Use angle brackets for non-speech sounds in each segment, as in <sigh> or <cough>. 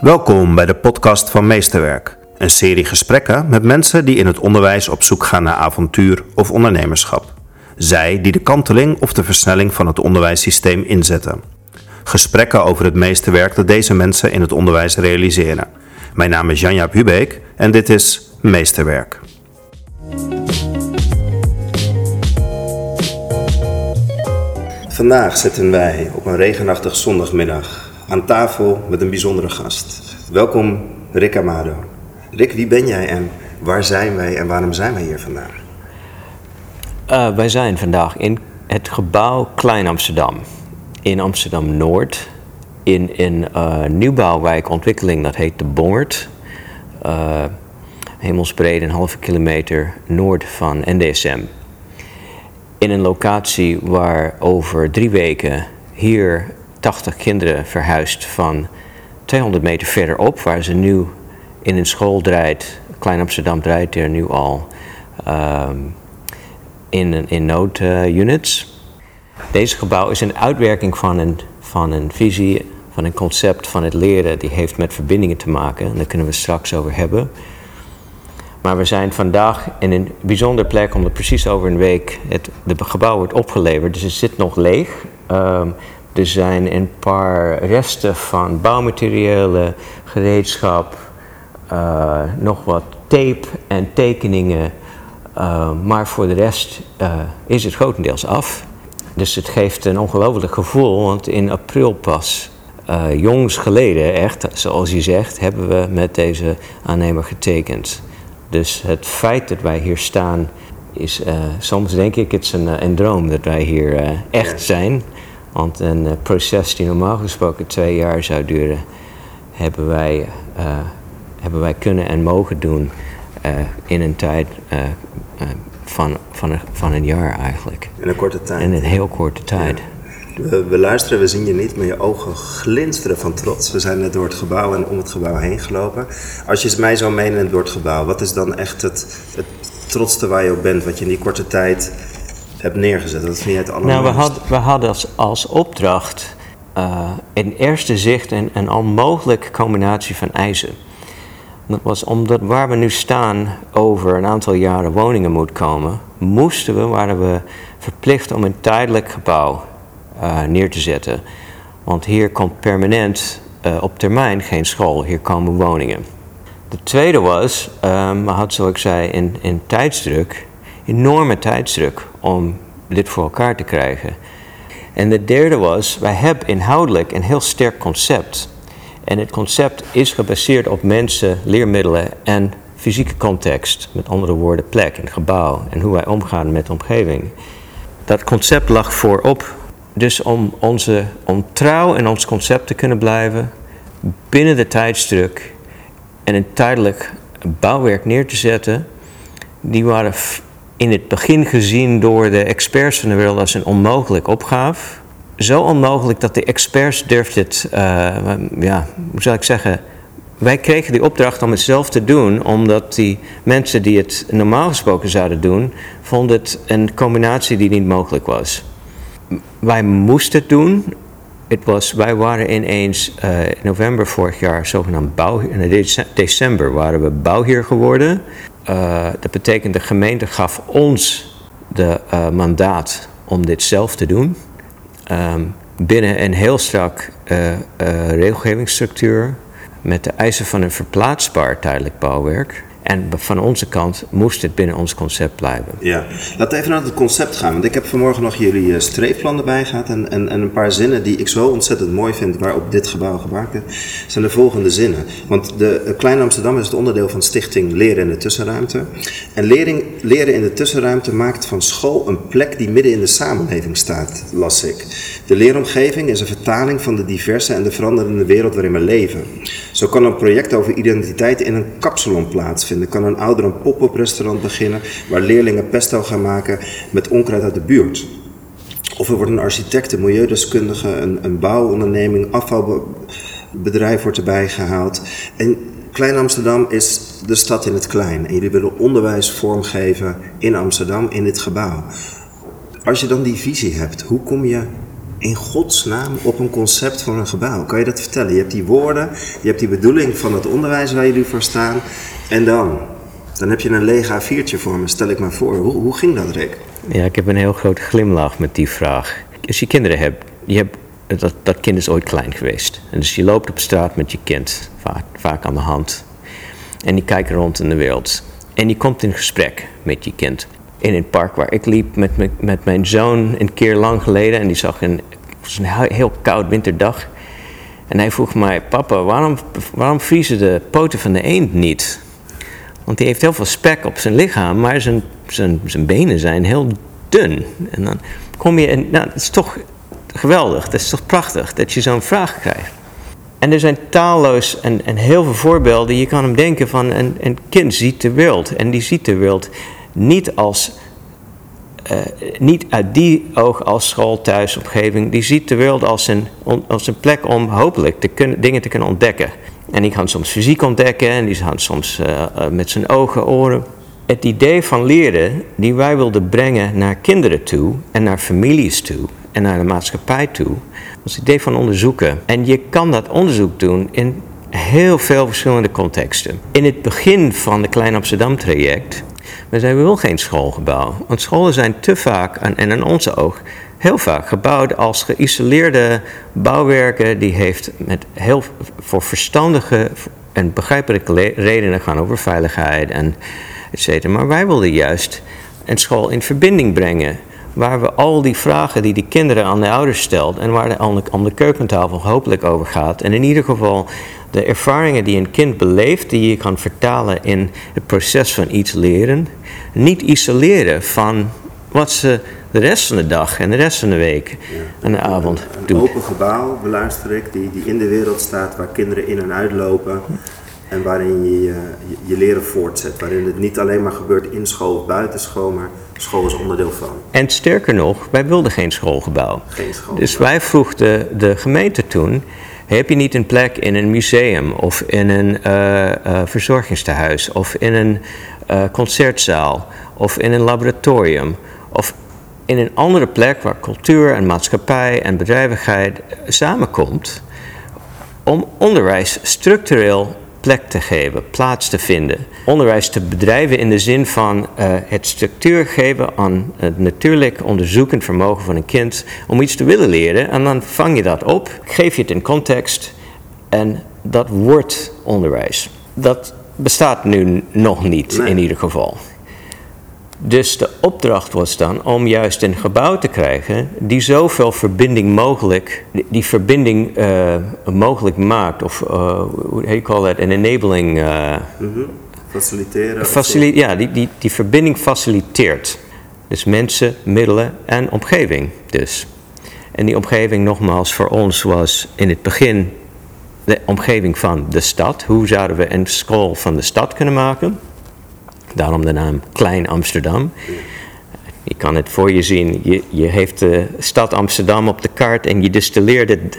Welkom bij de podcast van Meesterwerk, een serie gesprekken met mensen die in het onderwijs op zoek gaan naar avontuur of ondernemerschap. Zij die de kanteling of de versnelling van het onderwijssysteem inzetten. Gesprekken over het meesterwerk dat deze mensen in het onderwijs realiseren. Mijn naam is Janja Hubeek en dit is Meesterwerk. Vandaag zitten wij op een regenachtig zondagmiddag aan tafel met een bijzondere gast. Welkom Rick Amado. Rick, wie ben jij en waar zijn wij en waarom zijn wij hier vandaag? Uh, wij zijn vandaag in het gebouw Klein Amsterdam. In Amsterdam Noord. In een uh, nieuwbouwwijkontwikkeling dat heet de Bongert. Uh, hemelsbreed een halve kilometer noord van NDSM. In een locatie waar over drie weken hier 80 kinderen verhuisd van 200 meter verderop, waar ze nu in een school draait. Klein Amsterdam draait er nu al um, in, in noodunits. Deze gebouw is een uitwerking van een, van een visie, van een concept van het leren. Die heeft met verbindingen te maken. En daar kunnen we straks over hebben. Maar we zijn vandaag in een bijzonder plek, omdat precies over een week het de gebouw wordt opgeleverd. Dus het zit nog leeg. Um, er zijn een paar resten van bouwmaterialen, gereedschap, uh, nog wat tape en tekeningen. Uh, maar voor de rest uh, is het grotendeels af. Dus het geeft een ongelooflijk gevoel, want in april pas, jongs geleden echt, zoals je zegt, hebben we met deze aannemer getekend. Dus het feit dat wij hier staan, is soms denk ik, het is een, een droom dat wij hier echt zijn. Want een uh, proces die normaal gesproken twee jaar zou duren, hebben wij, uh, hebben wij kunnen en mogen doen uh, in een tijd van, van, een, van een jaar eigenlijk. In een korte tijd. In een heel korte tijd. Ja. We, we, luisteren, we zien je niet, maar je ogen glinsteren van trots. We zijn net door het gebouw en om het gebouw heen gelopen. Als je mij zo meeneemt door het gebouw, wat is dan echt het, het trotste waar je op bent, wat je in die korte tijd hebt neergezet? Dat vind jij het Nou, we, had, we hadden als, als opdracht uh, in eerste zicht een, een onmogelijke combinatie van eisen. Dat was omdat waar we nu staan over een aantal jaren woningen moet komen, moesten we, waren we verplicht om een tijdelijk gebouw uh, neer te zetten. Want hier komt permanent uh, op termijn geen school, hier komen woningen. De tweede was, um, we hadden zoals ik zei in, in tijdsdruk, enorme tijdsdruk om dit voor elkaar te krijgen. En de derde was, wij hebben inhoudelijk een heel sterk concept. En het concept is gebaseerd op mensen, leermiddelen en fysieke context. Met andere woorden, plek en gebouw en hoe wij omgaan met de omgeving. Dat concept lag voorop. Dus om, onze, om trouw in ons concept te kunnen blijven, binnen de tijdsdruk en een tijdelijk bouwwerk neer te zetten, die waren in het begin gezien door de experts van de wereld als een onmogelijk opgave. Zo onmogelijk dat de experts durfden het, uh, ja, hoe zou ik zeggen, wij kregen die opdracht om het zelf te doen, omdat die mensen die het normaal gesproken zouden doen, vonden het een combinatie die niet mogelijk was. Wij moesten het doen. Het was, wij waren ineens uh, in november vorig jaar zogenaamd bouw, in december waren we bouwheer geworden. Uh, dat betekent de gemeente gaf ons de uh, mandaat om dit zelf te doen. Um, binnen een heel strak uh, regelgevingsstructuur met de eisen van een verplaatsbaar tijdelijk bouwwerk. En van onze kant moest het binnen ons concept blijven. Ja, laten we even naar het concept gaan. Want ik heb vanmorgen nog jullie eh, streepplan erbij gehad. En, en, en, een paar zinnen die ik zo ontzettend mooi vind waarop dit gebouw gemaakt is, zijn de volgende zinnen. Want de Klein Amsterdam is het onderdeel van Stichting Leren in de Tussenruimte. En lering, leren in de tussenruimte maakt van school een plek die midden in de samenleving staat, las ik. De leeromgeving is een vertaling van de diverse en de veranderende wereld waarin we leven. Zo kan een project over identiteit in een kapsalon plaatsvinden kan een ouder een pop-up restaurant beginnen waar leerlingen pesto gaan maken met onkruid uit de buurt. Of er wordt een architect, een milieudeskundige, een, een bouwonderneming, afvalbedrijf wordt erbij gehaald. En Klein Amsterdam is de stad in het klein. En jullie willen onderwijs vormgeven in Amsterdam, in dit gebouw. Als je dan die visie hebt, hoe kom je in godsnaam op een concept voor een gebouw? Kan je dat vertellen? Je hebt die woorden, je hebt die bedoeling van het onderwijs waar jullie voor staan. En dan? Dan heb je een leeg A4'tje voor me, stel ik maar voor. Hoe, hoe ging dat, Rick? Ja, ik heb een heel grote glimlach met die vraag. Als je kinderen hebt, je hebt dat, dat kind is ooit klein geweest. En dus je loopt op straat met je kind, vaak, vaak aan de hand. En die kijkt rond in de wereld. En je komt in gesprek met je kind. In het park waar ik liep met, met, met mijn zoon een keer lang geleden. En die zag een, was een heel koud winterdag. En hij vroeg mij, papa, waarom, waarom vriezen de poten van de eend niet? Want die heeft heel veel spek op zijn lichaam, maar zijn, zijn, zijn benen zijn heel dun. En dan kom je, en nou, het is toch geweldig, het is toch prachtig dat je zo'n vraag krijgt. En er zijn talloos en, en heel veel voorbeelden. Je kan hem denken van een, een kind ziet de wereld. En die ziet de wereld niet als uh, niet uit die oog als school, thuis, omgeving. Die ziet de wereld als een, als een plek om hopelijk te kunnen, dingen te kunnen ontdekken. En die kan soms fysiek ontdekken en die gaan soms uh, uh, met zijn ogen, oren. Het idee van leren die wij wilden brengen naar kinderen toe en naar families toe en naar de maatschappij toe, het idee van onderzoeken. En je kan dat onderzoek doen in heel veel verschillende contexten. In het begin van de Klein Amsterdam traject, we zijn wel geen schoolgebouw. Want scholen zijn te vaak, en in onze oog, heel vaak gebouwd als geïsoleerde bouwwerken die heeft met heel voor verstandige en begrijpelijke redenen gaan over veiligheid en et cetera. Maar wij wilden juist een school in verbinding brengen waar we al die vragen die die kinderen aan de ouders stelt en waar de aan de keukentafel hopelijk over gaat. En in ieder geval de ervaringen die een kind beleeft, die je kan vertalen in het proces van iets leren. Niet isoleren van wat ze de rest van de dag en de rest van de week en de avond doen. Een open gebouw, beluister ik, die, die in de wereld staat waar kinderen in en uit lopen. En waarin je je, je leren voortzet. Waarin het niet alleen maar gebeurt in school of buiten school, maar school is onderdeel van. En sterker nog, wij wilden geen schoolgebouw. Geen schoolgebouw. Dus wij vroegen de gemeente toen, heb je niet een plek in een museum of in een uh, uh, verzorgingstehuis of in een uh, concertzaal of in een laboratorium of in een andere plek waar cultuur en maatschappij en bedrijvigheid samenkomt om onderwijs structureel plek te geven, plaats te vinden. Onderwijs te bedrijven in de zin van uh, het structuur geven aan het natuurlijk onderzoekend vermogen van een kind om iets te willen leren. En dan vang je dat op, geef je het in context en dat wordt onderwijs. Dat bestaat nu nog niet Nee. in ieder geval. Dus de opdracht was dan om juist een gebouw te krijgen die zoveel verbinding mogelijk, die, verbinding eh, mogelijk maakt, of uh, hoe heet call that, een enabling, uh, Mhm. Faciliteren. facili ja, die, die, die verbinding faciliteert. Dus mensen, middelen en omgeving dus. En die omgeving nogmaals voor ons was in het begin de omgeving van de stad. Hoe zouden we een school van de stad kunnen maken? Daarom de naam Klein Amsterdam. Je kan het voor je zien. Je, je heeft de stad Amsterdam op de kaart en je distilleert het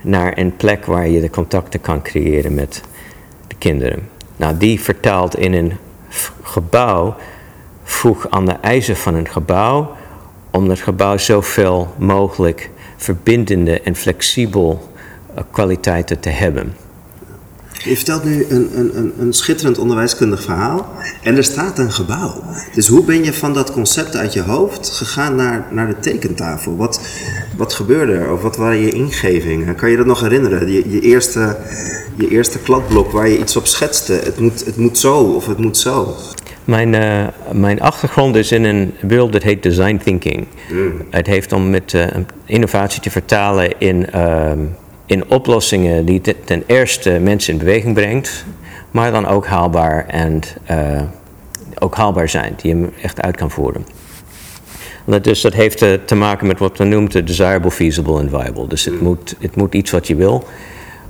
naar een plek waar je de contacten kan creëren met de kinderen. Nou, die vertaalt in een gebouw, voeg aan de eisen van een gebouw, om het gebouw zoveel mogelijk verbindende en flexibel uh, kwaliteiten te hebben. Je vertelt nu een, een, een, een schitterend onderwijskundig verhaal en er staat een gebouw. Dus hoe ben je van dat concept uit je hoofd gegaan naar, naar de tekentafel? Wat, wat gebeurde er? Of wat waren je ingevingen? Kan je dat nog herinneren? Je, je, eerste, je eerste kladblok waar je iets op schetste. Het moet, het moet zo of het moet zo. Mijn, uh, mijn achtergrond is in een wereld dat heet design thinking. Mm. Het heeft om met uh, innovatie te vertalen in, uh, in oplossingen die te, ten eerste mensen in beweging brengt, maar dan ook haalbaar en uh, ook haalbaar zijn, die je echt uit kan voeren. Dat, dus dat heeft uh, te maken met wat we noemen de desirable, feasible en viable. Dus het, mm. moet, het moet iets wat je wil,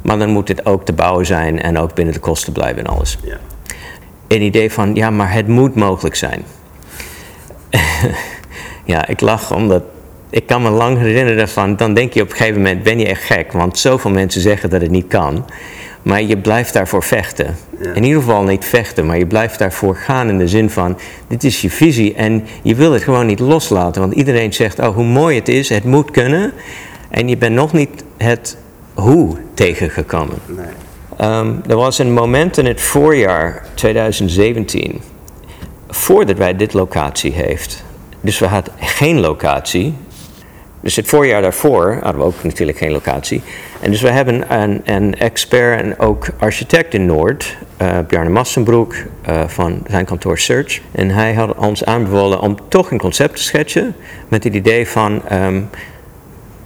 maar dan moet het ook te bouwen zijn en ook binnen de kosten blijven en alles. Ja. Een idee van, ja, maar het moet mogelijk zijn. <laughs> ja, ik lach omdat ik kan me lang herinneren van, dan denk je op een gegeven moment, ben je echt gek, want zoveel mensen zeggen dat het niet kan. Maar je blijft daarvoor vechten. In ieder geval niet vechten, maar je blijft daarvoor gaan in de zin van: dit is je visie en je wil het gewoon niet loslaten. Want iedereen zegt: oh, hoe mooi het is, het moet kunnen. En je bent nog niet het hoe tegengekomen. Nee. Ehm, er was een moment in het voorjaar 2017, voordat wij dit locatie heeft. Dus we hadden geen locatie. Dus het voorjaar daarvoor hadden we ook natuurlijk geen locatie. En dus we hebben een, een expert en ook architect in Noord, uh, Bjarne Massenbroek uh, van zijn kantoor Search. En hij had ons aanbevolen om toch een concept te schetsen met het idee van ehm,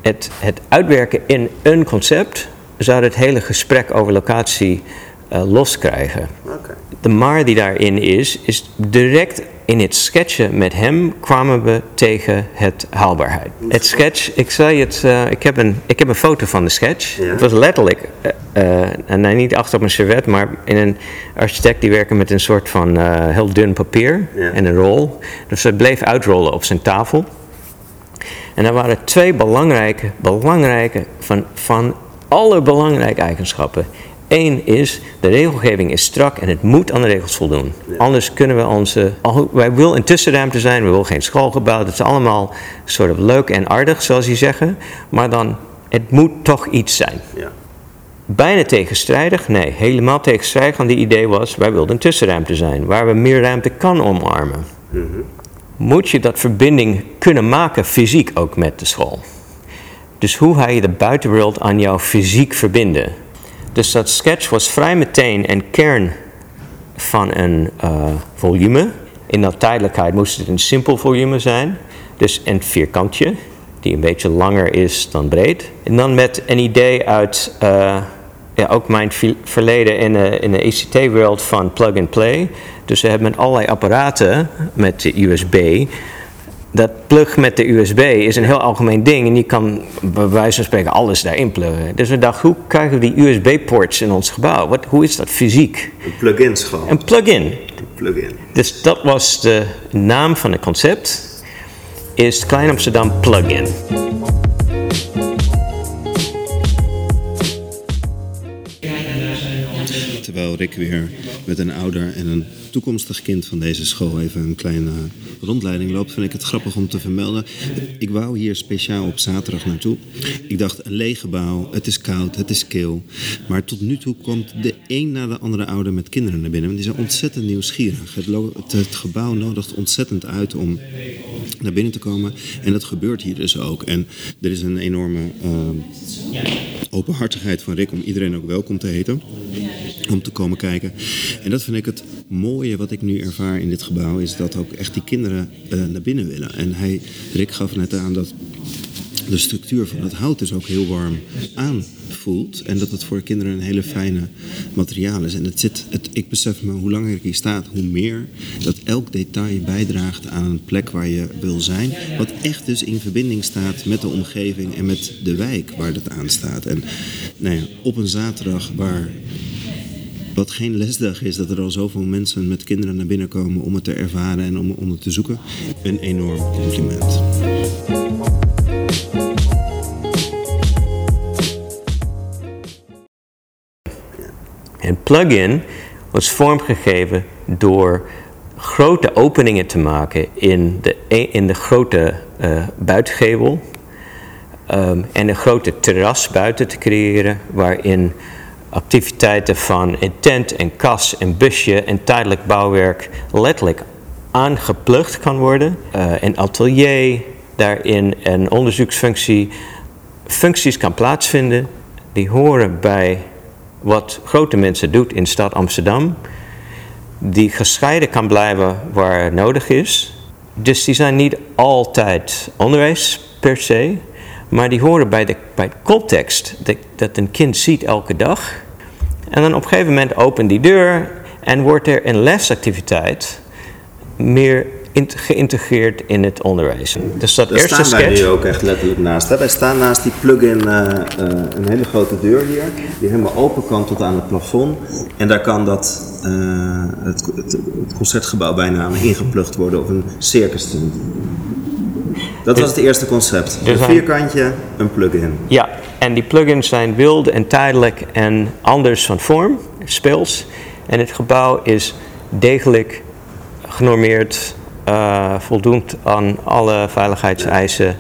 het, het uitwerken in een concept zou het hele gesprek over locatie uh, loskrijgen. De maar die daarin is, is direct in het sketchen met hem kwamen we tegen het haalbaarheid. Het sketch, ik zei het, uh, ik, heb een, ik heb een foto van de sketch. Het was letterlijk, uh, en niet achter op een servet, maar in een architect die werkte met een soort van heel dun papier en een rol. Dus het bleef uitrollen op zijn tafel. En er waren twee belangrijke, belangrijke van, van alle belangrijke eigenschappen. Eén is, de regelgeving is strak en het moet aan de regels voldoen. Anders kunnen we onze... Wij willen een tussenruimte zijn, we willen geen schoolgebouw. Dat is allemaal soort of leuk en aardig, zoals je zeggen. Maar dan, het moet toch iets zijn. Ja. Bijna tegenstrijdig? Nee, helemaal tegenstrijdig. Want die idee was, wij wilden een tussenruimte zijn. Waar we meer ruimte kan omarmen. Mhm. Moet je dat verbinding kunnen maken, fysiek ook met de school. Dus hoe ga je de buitenwereld aan jouw fysiek verbinden? Dus dat sketch was vrij meteen een kern van een uh, volume. In dat tijdelijkheid moest het een simpel volume zijn. Dus een vierkantje, die een beetje langer is dan breed. En dan met een idee uit uh, ja, ook mijn verleden in de, in de ECT-wereld van plug-and-play. Dus we hebben allerlei apparaten met de USB dat plug met de USB is een heel algemeen ding en die kan bij wijze van spreken alles daarin pluggen. Dus we dachten, hoe krijgen we die USB-ports in ons gebouw? Wat, hoe is dat fysiek? Een plug-in gewoon. Een plug-in. Een plug-in. Dus dat was de naam van het concept, is Klein Amsterdam Plug-in. Terwijl Rick weer met een ouder en een toekomstig kind van deze school even een kleine rondleiding loopt, vind ik het grappig om te vermelden. Ik wou hier speciaal op zaterdag naartoe. Ik dacht, een leeg gebouw, het is koud, het is kil. Maar tot nu toe komt de een na de andere ouder met kinderen naar binnen. Want die zijn ontzettend nieuwsgierig. Het, het gebouw nodigt ontzettend uit om naar binnen te komen. En dat gebeurt hier dus ook. En er is een enorme uh, openhartigheid van Rick om iedereen ook welkom te heten. Om te komen kijken. En dat vind ik het mooie wat ik nu ervaar in dit gebouw. Is dat ook echt die kinderen uh, naar binnen willen. En hij, Rick gaf net aan dat de structuur van het hout dus ook heel warm aanvoelt. En dat het voor kinderen een hele fijne materiaal is. En het zit, het, ik besef me hoe langer ik hier sta, hoe meer dat elk detail bijdraagt aan een plek waar je wil zijn. Wat echt dus in verbinding staat met de omgeving en met de wijk waar dat aan staat. En nou ja, op een zaterdag waar wat geen lesdag is, dat er al zoveel mensen met kinderen naar binnen komen om het te ervaren en om, om het te zoeken. Een enorm compliment. En plugin was vormgegeven door grote openingen te maken in de, in de grote uh, buitengevel. Um, en een grote terras buiten te creëren waarin activiteiten van tent, een kas, een busje en tijdelijk bouwwerk letterlijk aangeplukt kan worden. Uh, een atelier, daarin een onderzoeksfunctie, functies kan plaatsvinden die horen bij wat grote mensen doet in de stad Amsterdam, die gescheiden kan blijven waar nodig is. Dus die zijn niet altijd onderwijs per se, maar die horen bij de, bij de context dat, dat een kind ziet elke dag. En dan op een gegeven moment opent die deur en wordt er een lesactiviteit meer geïntegreerd in het onderwijs. Dus dat Daar eerste staan wij nu ook echt letterlijk naast. Hè? Wij staan naast die plug-in, uh, een hele grote deur hier, die helemaal open kan tot aan het plafond. En daar kan dat, uh, het, het, het, concertgebouw bijna ingeplucht worden of een circus Dat was het eerste concept. Een vierkantje, een plug-in. Ja, En die plugins zijn wild en tijdelijk en anders van vorm, speels. En het gebouw is degelijk genormeerd, uh, voldoend aan alle veiligheidseisen.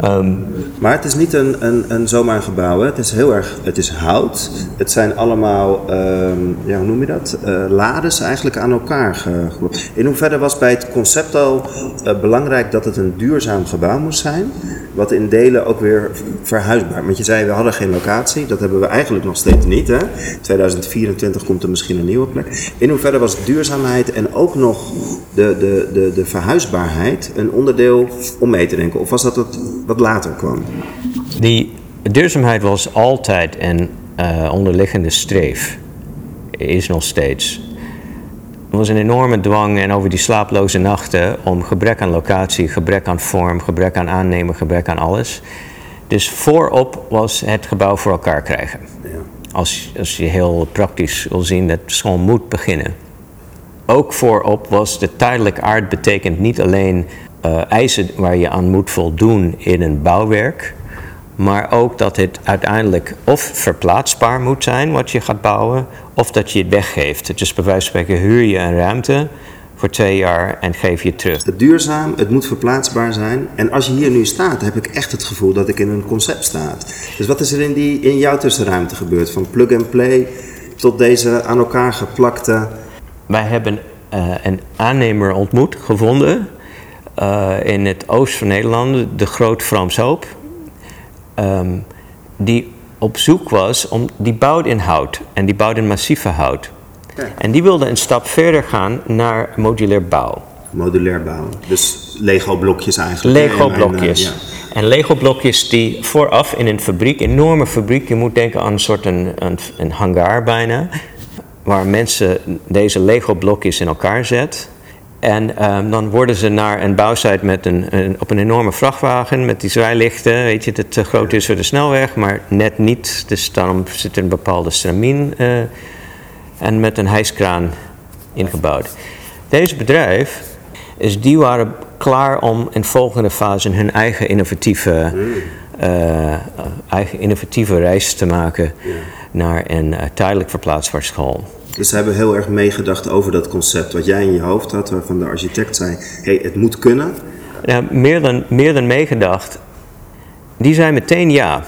Ehm, maar het is niet een, een, een zomaar gebouw. Hè? Het is heel erg, het is hout. Het zijn allemaal, ehm, ja, hoe noem je dat? Uh, lades eigenlijk aan elkaar gegroeid. In hoeverre was bij het concept al uh, belangrijk dat het een duurzaam gebouw moest zijn? Wat in delen ook weer verhuisbaar. Want je zei, we hadden geen locatie. Dat hebben we eigenlijk nog steeds niet. Hè? 2024 komt er misschien een nieuwe plek. In hoeverre was duurzaamheid en ook nog de, de, de, de verhuisbaarheid een onderdeel om mee te denken? Of was dat wat later kwam? Die duurzaamheid was altijd een uh, onderliggende streef. Is nog steeds. Er was een enorme dwang en over die slaaploze nachten om gebrek aan locatie, gebrek aan vorm, gebrek aan aannemer, gebrek aan alles. Dus voorop was het gebouw voor elkaar krijgen. Ja. Als, als je heel praktisch wil zien, dat school moet beginnen. Ook voorop was de tijdelijk aard betekent niet alleen uh, eisen waar je aan moet voldoen in een bouwwerk. Maar ook dat het uiteindelijk of verplaatsbaar moet zijn wat je gaat bouwen, of dat je het weggeeft. Dus bij wijze van spreken huur je een ruimte voor twee jaar en geef je het terug. Het duurzaam, het moet verplaatsbaar zijn. En als je hier nu staat, heb ik echt het gevoel dat ik in een concept sta. Dus wat is er in, die, in jouw tussenruimte gebeurd? Van plug and play tot deze aan elkaar geplakte. Wij hebben uh, een aannemer ontmoet, gevonden uh, in het oosten van Nederland, de Groot Frans Hoop, um, die op zoek was om, die bouwt in hout en die bouwt in massieve hout. Ja. En die wilde een stap verder gaan naar modulair bouw. Modulair bouwen, dus Lego-blokjes eigenlijk. Lego-blokjes. En, uh, en Lego-blokjes die vooraf in een fabriek, een enorme fabriek, je moet denken aan een soort een, een, een hangar bijna, waar mensen deze Lego-blokjes in elkaar zetten. En um, dan worden ze naar een bouwsite met een, een, op een enorme vrachtwagen met die zwaailichten. Weet je, dat te groot is voor de snelweg, maar net niet. Dus daarom zit er een bepaalde stramien uh, en met een hijskraan ingebouwd. Deze bedrijf, is, die waren klaar om in volgende fase hun eigen innovatieve, uh, eigen innovatieve reis te maken naar een uh, tijdelijk verplaatsbaar school. Dus ze hebben heel erg meegedacht over dat concept wat jij in je hoofd had, waarvan de architect zei: hey, het moet kunnen. Ja, meer dan, meer dan meegedacht. Die zei meteen ja.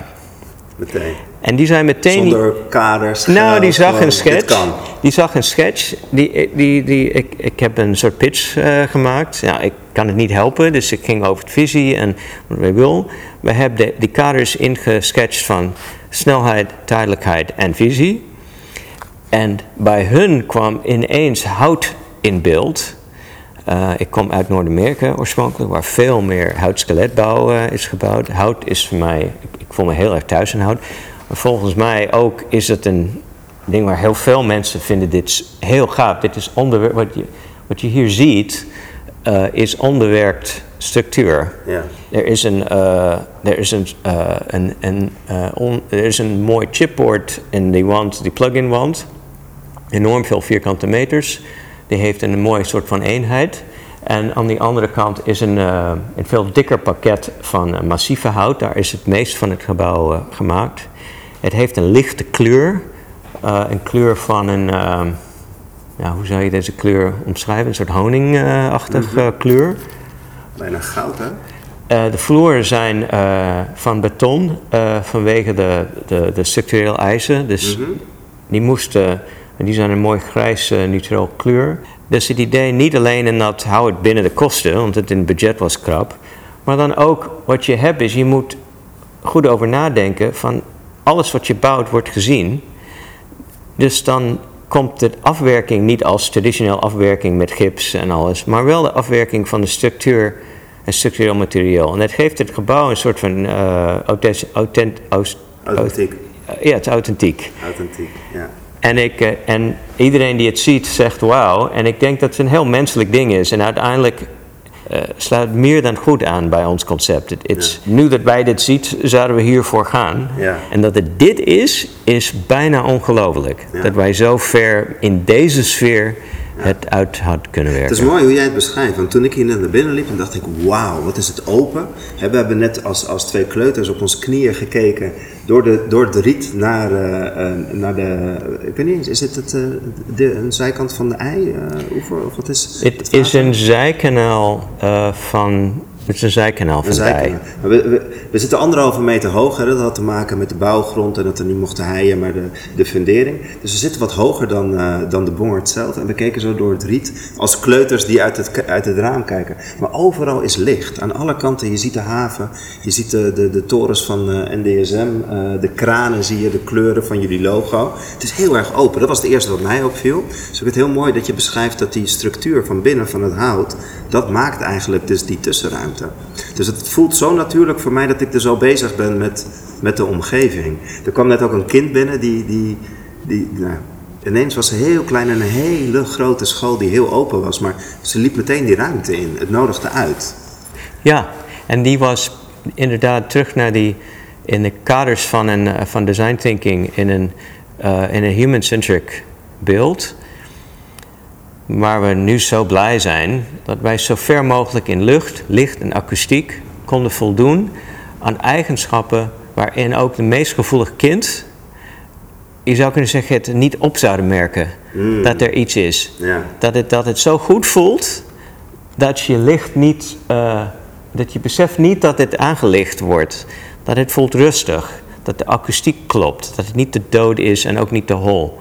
Meteen. En die zei meteen. Zonder kaders. Nou, die zag een sketch. Die zag een sketch. Die, die, die, ik, ik heb een soort pitch uh, gemaakt. Ja, ik kan het niet helpen, dus ik ging over het visie en wat wij wil. We hebben de, die kaders ingesketcht van snelheid, tijdelijkheid en visie. En bij hun kwam ineens hout in beeld. Uh, ik kom uit Noord-Amerika oorspronkelijk, waar veel meer houtskeletbouw uh, is gebouwd. Hout is voor mij, ik, ik, voel me heel erg thuis in hout. Maar volgens mij ook is het een ding waar heel veel mensen vinden dit heel gaaf. Dit is onder, wat, je, wat je hier ziet, uh, is onderwerkt structuur. Ja. Er is een, er is een, een, een on, er is een mooi chipboard in die wand, die plug-in wand enorm veel vierkante meters. Die heeft een mooi soort van eenheid. En aan die andere kant is een, uh, een veel dikker pakket van uh, massieve hout. Daar is het meest van het gebouw uh, gemaakt. Het heeft een lichte kleur. een kleur van een, ja, hoe zou je deze kleur omschrijven? Een soort honingachtige mm -hmm. kleur. Bijna goud, hè? de vloeren zijn van beton vanwege de, de, de structureel eisen. Dus mm -hmm. die moesten en die zijn een mooi grijs uh, neutraal kleur. Dus het idee niet alleen in dat hou het binnen de kosten, want het in het budget was krap. Maar dan ook wat je hebt is, je moet goed over nadenken van alles wat je bouwt wordt gezien. Dus dan komt de afwerking niet als traditioneel afwerking met gips en alles, maar wel de afwerking van de structuur en structureel materiaal. En dat geeft het gebouw een soort van uh, authent, authent, authentiek. ja, het is authentiek. Authentiek, ja. En, ik, eh, en iedereen die het ziet zegt wauw. En ik denk dat het een heel menselijk ding is. En uiteindelijk uh, sluit meer dan goed aan bij ons concept. It, it's, ja. Nu dat wij dit ziet, zouden we hiervoor gaan. Ja. En dat het dit is, is bijna ongelooflijk. Ja. Dat wij zo ver in deze sfeer het uit had kunnen werken. Het is mooi hoe jij het beschrijft. Want toen ik hier net naar binnen liep, dacht ik, wauw, wat is het open. We hebben net als, als twee kleuters op onze knieën gekeken door de, door de riet naar, eh, eh, naar de, ik weet niet eens, is het, het eh, de, een zijkant van de ei? oever, of wat is Het is een zijkanaal van. Het is een zijkanaal van We, we, we zitten anderhalve meter hoger. Dat had te maken met de bouwgrond en dat er niet mochten heien, maar de, de fundering. Dus we zitten wat hoger dan, eh, dan de bongert zelf. En we keken zo door het riet als kleuters die uit het, uit het raam kijken. Maar overal is licht. Aan alle kanten. Je ziet de haven, je ziet de, de, de torens van eh, NDSM, eh, de kranen zie je, de kleuren van jullie logo. Het is heel erg open. Dat was het eerste wat mij opviel. Dus ik vind het heel mooi dat je beschrijft dat die structuur van binnen van het hout, dat maakt eigenlijk dus die tussenruimte. Dus het voelt zo natuurlijk voor mij dat ik er zo bezig ben met, met de omgeving. Er kwam net ook een kind binnen die, die, die nou, ineens was ze heel klein en een hele grote school die heel open was. Maar ze liep meteen die ruimte in. Het nodigde uit. Ja, en die was inderdaad terug naar die. in de kaders van, een, eh, van design thinking in een, eh, in een human-centric beeld. Waar we nu zo blij zijn dat wij zo ver mogelijk in lucht, licht en akoestiek konden voldoen aan eigenschappen waarin ook de meest gevoelige kind, je zou kunnen zeggen, het niet op zouden merken dat er iets is. Ja. Dat, het, dat het zo goed voelt dat je licht niet, eh, dat je beseft niet dat het aangelicht wordt. Dat het voelt rustig, dat de akoestiek klopt, dat het niet te dood is en ook niet te hol.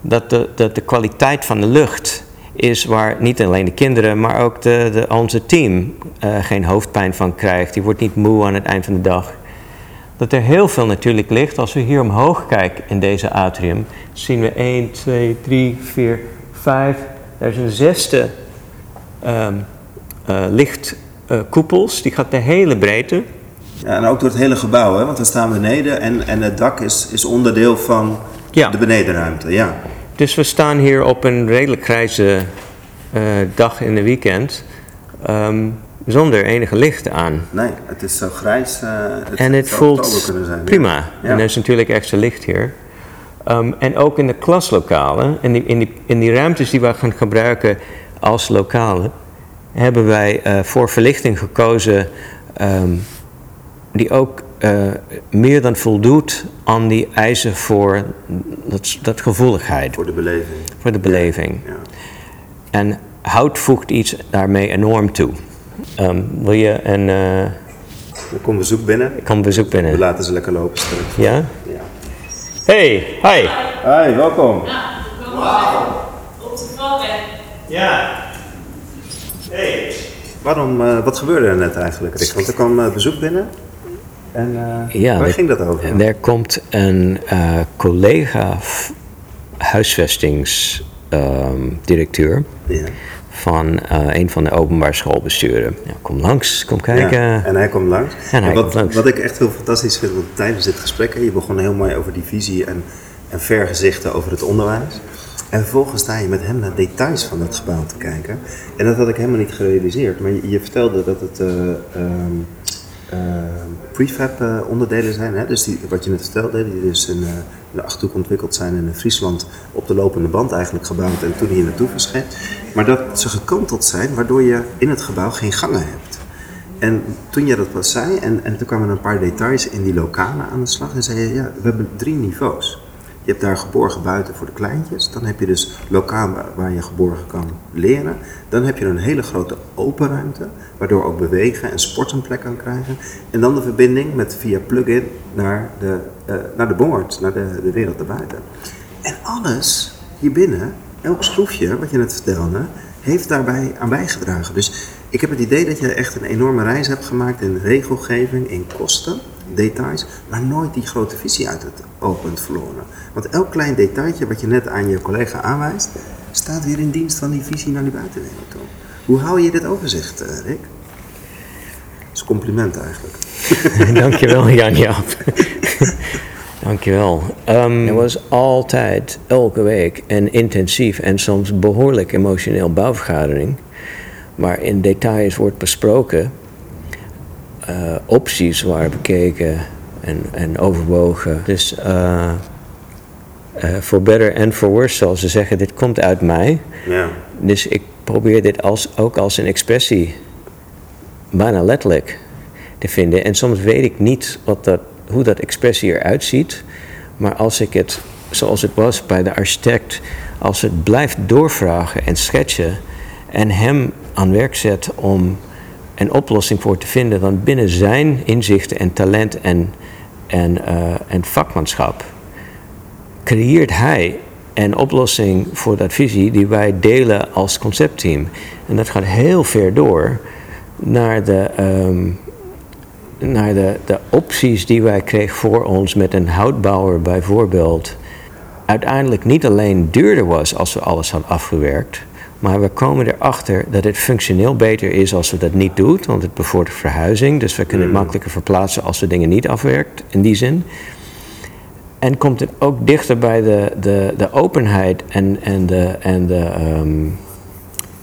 Dat de, dat de kwaliteit van de lucht is waar niet alleen de kinderen, maar ook de, de, onze team eh, geen hoofdpijn van krijgt. Die wordt niet moe aan het eind van de dag. Dat er heel veel natuurlijk licht. Als we hier omhoog kijken in deze atrium, zien we 1, 2, 3, 4, 5. Er is een zesde eh, lichtkoepels. die gaat de hele breedte. Ja, en ook door het hele gebouw, hè? want we staan beneden en, en het dak is, is onderdeel van Ja. de benedenruimte. Ja. Dus we staan hier op een redelijk grijze eh, dag in de weekend. ehm, zonder enige licht aan. Nee, het is zo grijs. eh, het En het voelt zijn, prima. Ja. En er is natuurlijk extra licht hier. Ehm, en ook in de klaslokalen, in die, in, die, in die ruimtes die we gaan gebruiken als lokalen, hebben wij eh, voor verlichting gekozen ehm, die ook eh, meer dan voldoet aan die eisen voor dat, dat gevoeligheid, Voor de beleving. voor de beleving. Ja. En hout voegt iets daarmee enorm toe. Ehm, wil je een. eh Er komt bezoek binnen. ik kan bezoek We binnen. laten ze lekker lopen. straks. Ja? Ja. Hey, hi. Hi, welkom. Op de. Ja. Hey. Waarom, eh, wat gebeurde er net eigenlijk, Rick? Want er kwam bezoek binnen. En eh, Ja, waar er- ging dat over? Er komt een eh, collega huisvestingsdirecteur Ja. van eh, een van de openbaar schoolbesturen. Ja, kom langs, kom kijken. Ja, en hij komt langs. En hij wat, komt langs. wat ik echt heel fantastisch vind, want tijdens dit gesprek, hè, je begon heel mooi over die visie en, en vergezichten over het onderwijs. En vervolgens sta je met hem naar details van het gebouw te kijken. En dat had ik helemaal niet gerealiseerd. Maar je, je vertelde dat het eh, ehm, ehm, prefab eh, onderdelen zijn. Hè? Dus die, wat je net vertelde, die dus in, eh, in de Achterhoek ontwikkeld zijn en in Friesland op de lopende band eigenlijk gebouwd en toen hier naartoe verschept. Maar dat ze gekanteld zijn, waardoor je in het gebouw geen gangen hebt. En toen je dat pas zei, en, en toen kwamen een paar details in die lokalen aan de slag. En zei je, ja, we hebben drie niveaus. Je hebt daar geborgen buiten voor de kleintjes. Dan heb je dus lokaal waar- je geborgen kan leren. Dan heb je een hele grote open ruimte, waardoor ook bewegen en sport een plek kan krijgen. En dan de verbinding met via plug-in naar de, eh naar de naar de, de wereld daarbuiten. En alles hierbinnen, elk schroefje wat je net vertelde, heeft daarbij aan bijgedragen. Dus ik heb het idee dat je echt een enorme reis hebt gemaakt in regelgeving, in kosten, details, maar nooit die grote visie uit het oog bent verloren. Want elk klein detailtje wat je net aan je collega aanwijst, staat weer in dienst van die visie naar die buitenwereld toe. Hoe hou je dit overzicht, eh, Rick? Dat is een compliment eigenlijk. <laughs> Dankjewel, Jan-Jaap. <laughs> Dankjewel. Um, er was altijd, elke week, een intensief en soms behoorlijk emotioneel bouwvergadering. Waar in details wordt besproken, eh, opties waren bekeken en, en overwogen. Dus eh, eh, for better and for worse, zoals ze zeggen, dit komt uit mij. Ja. Dus ik probeer dit als, ook als een expressie, bijna letterlijk, te vinden. En soms weet ik niet wat dat, hoe dat expressie eruit ziet. Maar als ik het, zoals het was bij de architect, als het blijft doorvragen en schetchen en hem aan werk zet om een oplossing voor te vinden, dan binnen zijn inzichten en talent en, en, eh, en vakmanschap creëert hij een oplossing voor dat visie die wij delen als conceptteam. En dat gaat heel ver door naar de, ehm, naar de, de opties die wij kregen voor ons met een houtbouwer bijvoorbeeld. Uiteindelijk niet alleen duurder was als we alles hadden afgewerkt, maar we komen erachter dat het functioneel beter is als we dat niet doen, want het bevordert verhuizing. Dus we kunnen het makkelijker verplaatsen als we dingen niet afwerkt, in die zin. En komt het ook dichter bij de, de, de openheid en, en de, en de ehm,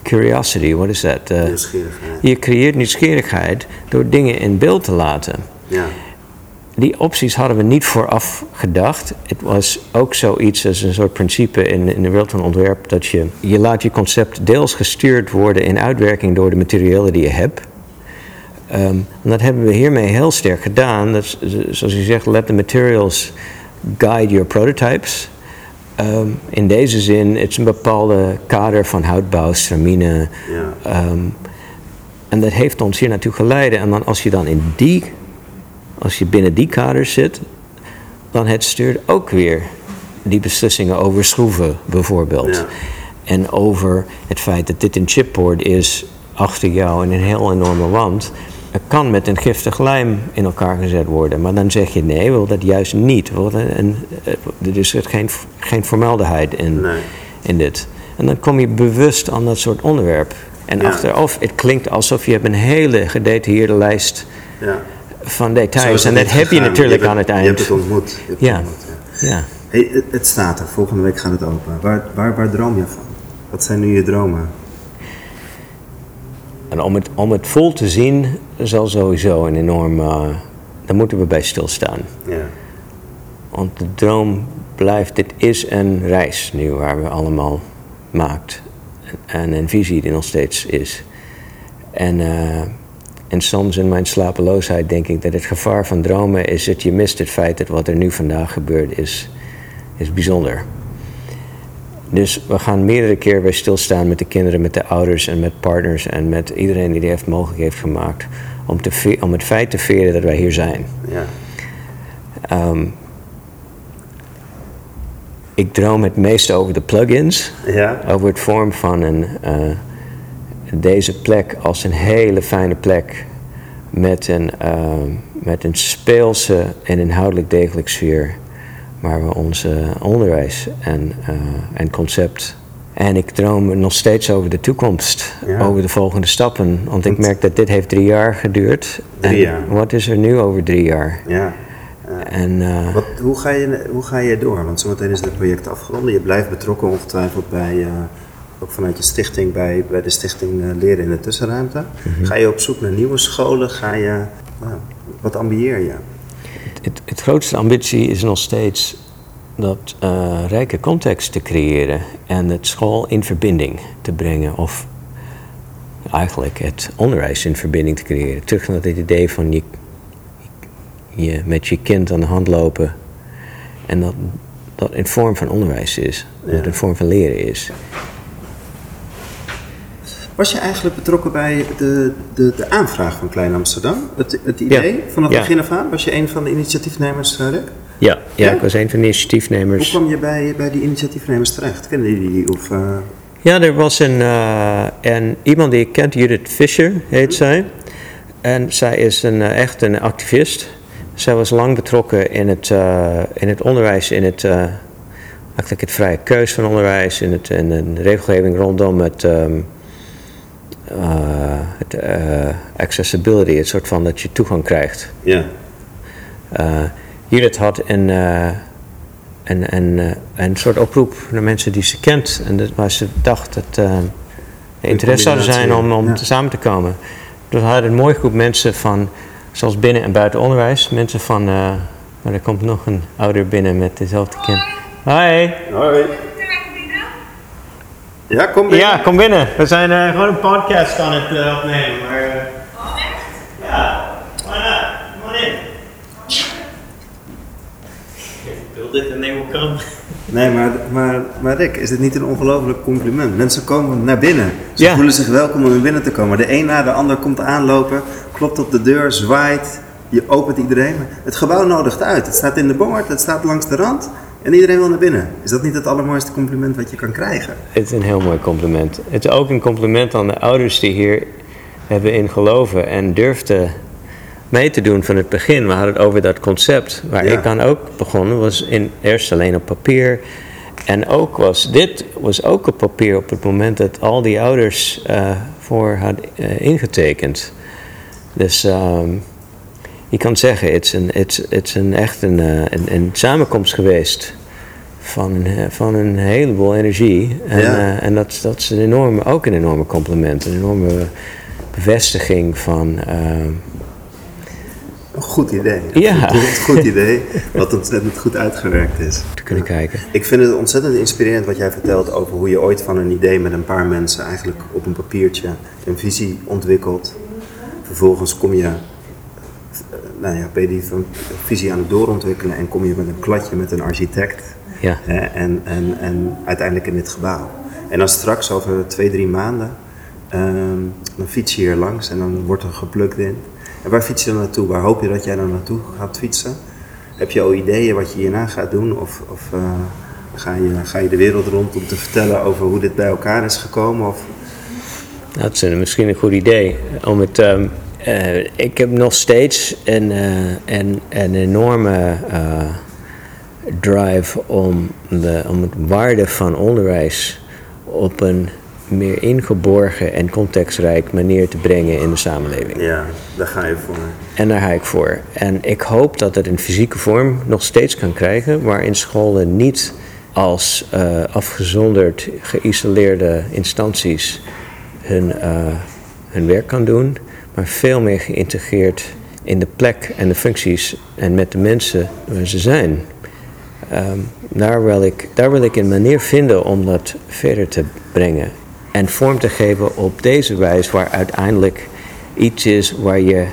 curiosity, wat is dat? Nieuwsgierigheid. je creëert nieuwsgierigheid door dingen in beeld te laten. Ja. Die opties hadden we niet vooraf gedacht. Het was ook zoiets als een soort principe in, in de wereld van ontwerp... dat je, je laat je concept deels gestuurd worden in uitwerking door de materialen die je hebt. Ehm, en dat hebben we hiermee heel sterk gedaan. Dat, zoals je zegt, let the materials guide your prototypes. Ehm, in deze zin, het is een bepaalde kader van houtbouw, ceramine. Ja. Ehm, en dat heeft ons hier naartoe geleid. En dan als je dan in die, als je binnen die kader zit, dan het stuurt ook weer die beslissingen over schroeven bijvoorbeeld. Ja. En over het feit dat dit een chipboard is achter jou in een heel enorme wand. Het kan met een giftig lijm in elkaar gezet worden. Maar dan zeg je nee, we willen dat juist niet. Willen een, er is geen, geen in, Nee. in dit. En dan kom je bewust aan dat soort onderwerp. En Ja. achteraf, het klinkt alsof je hebt een hele gedetailleerde lijst ja. Van details. En dat heb je natuurlijk aan het eind. hebt het ontmoet. Je hebt het Ja. ontmoet, ja. Ja. Hey, het, het staat er. Volgende week gaat het open. Waar, waar, waar droom je van? Wat zijn nu je dromen? En om het, om het vol te zien zal sowieso een enorm... eh, daar moeten we bij stilstaan. Ja. Want de droom blijft, dit is een reis nu waar we allemaal maakt. En een visie die nog steeds is. En, eh, en soms in mijn slapeloosheid denk ik dat het gevaar van dromen is dat je mist het feit dat wat er nu vandaag gebeurt is, is bijzonder. Dus we gaan meerdere keer bij stilstaan met de kinderen, met de ouders en met partners en met iedereen die dit heeft mogelijk heeft gemaakt. Om, te, om het feit te veren dat wij hier zijn. Ja. Ehm, ik droom het meest over de plugins. Ja. Over het vorm van een, eh, deze plek als een hele fijne plek. Met een, eh, met een speelse en inhoudelijk degelijk sfeer. Waar we onze onderwijs en, eh, en concept. En ik droom nog steeds over de toekomst. Ja. Over de volgende stappen. Want ik merk dat dit heeft drie jaar geduurd. Drie en jaar. Wat is er nu over drie jaar? ja. En, eh, Wat, hoe, ga je, hoe ga je door? Want zometeen is het project afgerond. Je blijft betrokken ongetwijfeld bij, eh, ook vanuit je stichting, bij, bij de stichting eh, Leren in de Tussenruimte. Mhm. Ga je op zoek naar nieuwe scholen? Ga je, nou, wat ambieer je? het, het grootste ambitie is nog steeds dat eh, rijke context te creëren en het school in verbinding te brengen. Of eigenlijk het onderwijs in verbinding te creëren. Terug naar het idee van je, je met je kind aan de hand lopen en dat dat een vorm van onderwijs is. Dat het een vorm van leren is. Was je eigenlijk betrokken bij de, de, de aanvraag van Klein Amsterdam? Het, het idee vanaf het Ja. begin af aan? Was je een van de initiatiefnemers, eh, Rick? Ja, ja, Ja? ik was een van de initiatiefnemers. Hoe kwam je bij, bij die initiatiefnemers terecht? Kennen jullie die? Of, eh, Ja, er was een, een, iemand die ik kent, Judith Fischer heet zij. En zij is een, echt een activist. Zij was lang betrokken in het, in het onderwijs, in het, eigenlijk het vrije keus van onderwijs, in, het, in de regelgeving rondom het, ehm, eh, eh, accessibility, het soort van dat je toegang krijgt. ja. Eh, Judith had een, eh, een, een, eh, een soort oproep naar mensen die ze kent. En dat, waar ze dacht dat eh interesse zouden zijn om, om ja. te samen te komen. Dus we hadden een mooie groep mensen van, zoals binnen en buiten onderwijs. Mensen van, eh, maar er komt nog een ouder binnen met dezelfde kind. Hi. Hoi. Ja, kom binnen. Ja, kom binnen. We zijn eh, gewoon een podcast aan het eh, opnemen. Maar, eh, Oh, echt? ja, why not? Come on in. Build it and they will come. Nee, maar, maar, maar Rick, is dit niet een ongelooflijk compliment? Mensen komen naar binnen. Ze Ja. voelen zich welkom om naar binnen te komen. De een na de ander komt aanlopen, klopt op de deur, zwaait. Je opent iedereen. Het gebouw nodigt uit. Het staat in de boord, het staat langs de rand. En iedereen wil naar binnen. Is dat niet het allermooiste compliment wat je kan krijgen? Het is een heel mooi compliment. Het is ook een compliment aan de ouders die hier hebben in geloven en durfden mee te doen van het begin. We hadden het over dat concept waar Ja. ik aan ook begonnen, was in, eerst alleen op papier. En ook was dit was ook op papier op het moment dat al die ouders eh, voor hadden eh, ingetekend. Dus ehm, je kan zeggen, het is een, it's, it's een echt een, eh, een, een samenkomst geweest van een, eh, van een heleboel energie. En, Ja. eh, en dat, dat is een enorme, ook een enorme compliment, een enorme bevestiging van. Een goed idee. Ja. Een goed, goed <laughs> idee, wat ontzettend goed uitgewerkt is. te kunnen kijken. Ik vind het ontzettend inspirerend wat jij vertelt over hoe je ooit van een idee met een paar mensen eigenlijk op een papiertje een visie ontwikkelt. Vervolgens kom je, nou ja, ben je die visie aan het doorontwikkelen en kom je met een kladje met een architect. Ja. Hè, en, en, en uiteindelijk in dit gebouw. En dan straks over twee, drie maanden, ehm, dan fiets je hier langs en dan wordt er geplukt in. En waar fiets je dan naartoe? Waar hoop je dat jij dan naartoe gaat fietsen? Heb je al ideeën wat je hierna gaat doen? Of, of eh, ga, je, ga je de wereld rond om te vertellen over hoe dit bij elkaar is gekomen? Of, Dat is een- misschien een goed idee. Om het, ehm, eh, ik heb nog steeds een, eh, een, een enorme eh, drive om, de, om het waarde van onderwijs op een meer ingeborgen en contextrijk manier te brengen in de samenleving. ja, daar ga je voor. En daar ga ik voor. En ik hoop dat het een fysieke vorm nog steeds kan krijgen, waarin scholen niet als afgezonderd, geïsoleerde instanties hun, hun werk kan doen, maar veel meer geïntegreerd in de plek en de functies en met de mensen waar ze zijn. Ehm, daar, wil ik, daar wil ik een manier vinden om dat verder te brengen. En vorm te geven op deze wijze waar uiteindelijk iets is waar je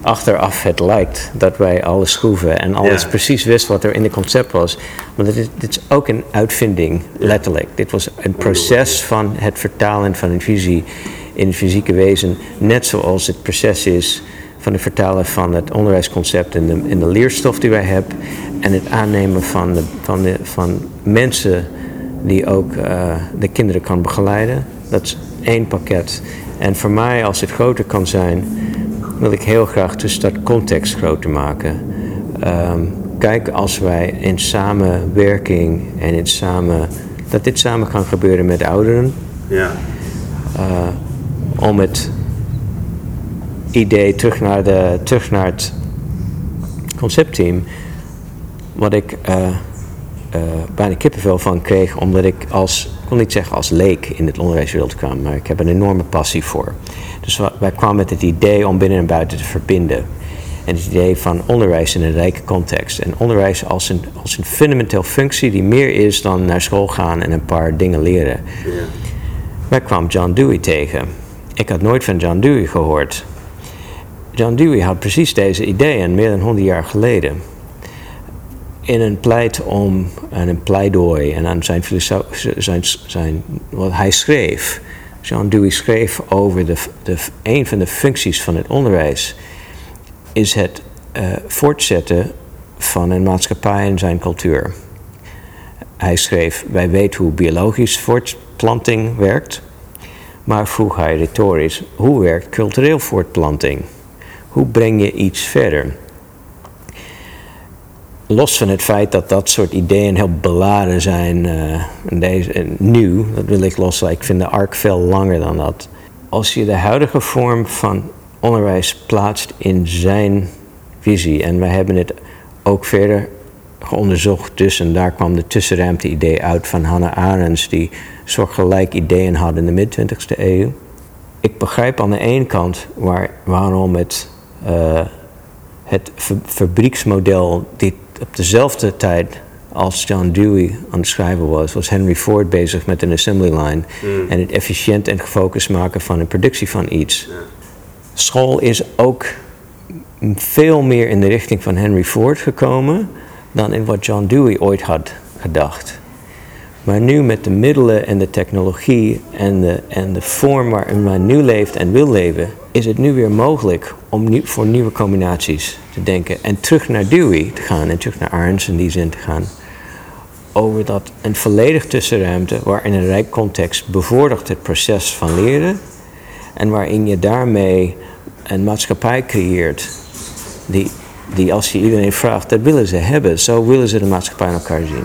achteraf het lijkt dat wij alles schroeven en alles Ja. precies wist wat er in het concept was. Want dit is, dit is ook een uitvinding, letterlijk. Dit was een proces van het vertalen van een visie in het fysieke wezen, net zoals het proces is van het vertalen van het onderwijsconcept in de, in de leerstof die wij hebben en het aannemen van, de, van, de, van mensen die ook eh, de kinderen kan begeleiden. Dat is één pakket. En voor mij, als het groter kan zijn, wil ik heel graag dus dat context groter maken. Ehm, kijk, als wij in samenwerking en in samen, dat dit samen kan gebeuren met ouderen, Ja, eh, om het idee terug naar, de, terug naar het conceptteam, wat ik eh, bijna kippenvel van kreeg, omdat ik als, ik wil niet zeggen als leek in het onderwijswereld kwam, maar ik heb een enorme passie voor. Dus wij kwamen met het idee om binnen en buiten te verbinden. En het idee van onderwijs in een rijke context. En onderwijs als een, als een fundamenteel functie die meer is dan naar school gaan en een paar dingen leren. ja. Wij kwamen John Dewey tegen. Ik had nooit van John Dewey gehoord. John Dewey had precies deze ideeën meer dan 100 jaar geleden. In een pleit om, en een pleidooi en aan zijn, filoso- zijn, zijn, wat hij schreef. John Dewey schreef over de, de, een van de functies van het onderwijs is het eh, voortzetten van een maatschappij en zijn cultuur. Hij schreef, wij weten hoe biologisch voortplanting werkt, maar vroeg hij retorisch, hoe werkt cultureel voortplanting? Hoe breng je iets verder? Los van het feit dat dat soort ideeën heel beladen zijn, eh, deze, nieuw, dat wil ik loslaten. Ik vind de arc veel langer dan dat. Als je de huidige vorm van onderwijs plaatst in zijn visie, en wij hebben het ook verder geonderzocht, dus en daar kwam de tussenruimte-idee uit van Hannah Arendts, die soortgelijk ideeën had in de mid-20e eeuw. Ik begrijp aan de ene kant waar, waarom het, eh, het fa- fabrieksmodel, die op dezelfde tijd als John Dewey aan het schrijven was, was Henry Ford bezig met een assembly line en het efficiënt en gefocust maken van een productie van iets. School is ook veel meer in de richting van Henry Ford gekomen dan in wat John Dewey ooit had gedacht. Maar nu met de middelen en de technologie en de, en de vorm waarin men nu leeft en wil leven, is het nu weer mogelijk om nu, voor nieuwe combinaties te denken. En terug naar Dewey te gaan en terug naar Arends in die zin te gaan. Over dat een volledig tussenruimte waarin een rijk context bevordert het proces van leren. En waarin je daarmee een maatschappij creëert die, die als je iedereen vraagt, dat willen ze hebben. Zo willen ze de maatschappij in elkaar zien.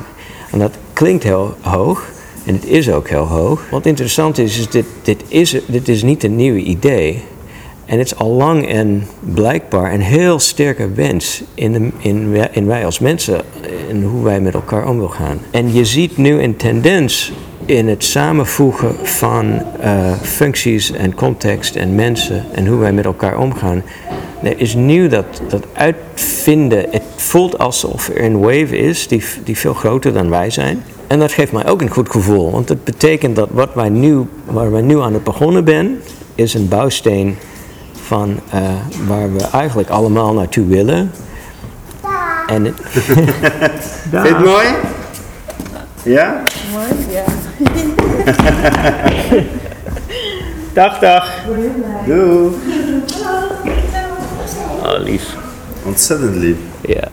En dat klinkt heel hoog. En het is ook heel hoog. Wat interessant is, is dit, dit is, dit is niet een nieuw idee. En het is al lang en blijkbaar een heel sterke wens in, de, in, wij als mensen en hoe wij met elkaar om willen gaan. En je ziet nu een tendens in het samenvoegen van uh, functies en context en mensen en hoe wij met elkaar omgaan. Er is nu dat, dat uitvinden, het voelt alsof er een wave is die, die veel groter dan wij zijn. En dat geeft mij ook een goed gevoel, want het betekent dat wat wij nu, waar wij nu aan het begonnen zijn, is een bouwsteen van uh, waar we eigenlijk allemaal naartoe willen. En het <laughs> Vind je het mooi? Ja? Mooi, ja. <laughs> dag, dag. Doei. Oh, lief. Ontzettend lief. Ja.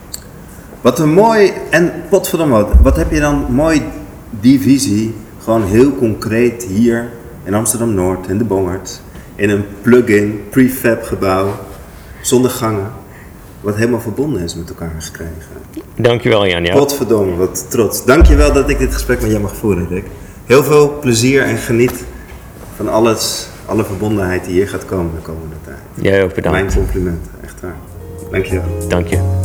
Wat een mooi, en potverdomme, wat, heb je dan mooi die visie, gewoon heel concreet hier in Amsterdam-Noord, in de Bongert, in een plug-in, prefab gebouw, zonder gangen, wat helemaal verbonden is met elkaar gekregen. Dankjewel, Jan. Ja. Potverdomme, wat trots. Dankjewel dat ik dit gesprek met jou mag voeren, Rick. Heel veel plezier en geniet van alles, alle verbondenheid die hier gaat komen de komende tijd. Jij ook bedankt. Mijn complimenten, Dankjewel. Dank je.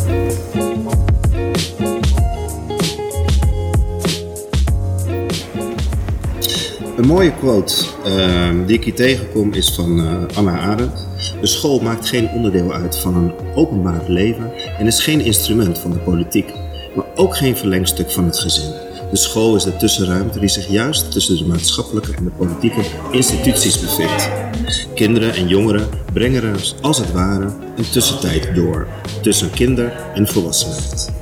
Een mooie quote ehm, die ik hier tegenkom is van eh, Anna Arendt. De school maakt geen onderdeel uit van een openbaar leven en is geen instrument van de politiek, maar ook geen verlengstuk van het gezin. De school is de tussenruimte die zich juist tussen de maatschappelijke en de politieke instituties bevindt. Kinderen en jongeren brengen er als het ware een tussentijd door tussen kinder- en volwassenheid.